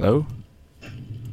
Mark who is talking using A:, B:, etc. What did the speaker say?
A: though.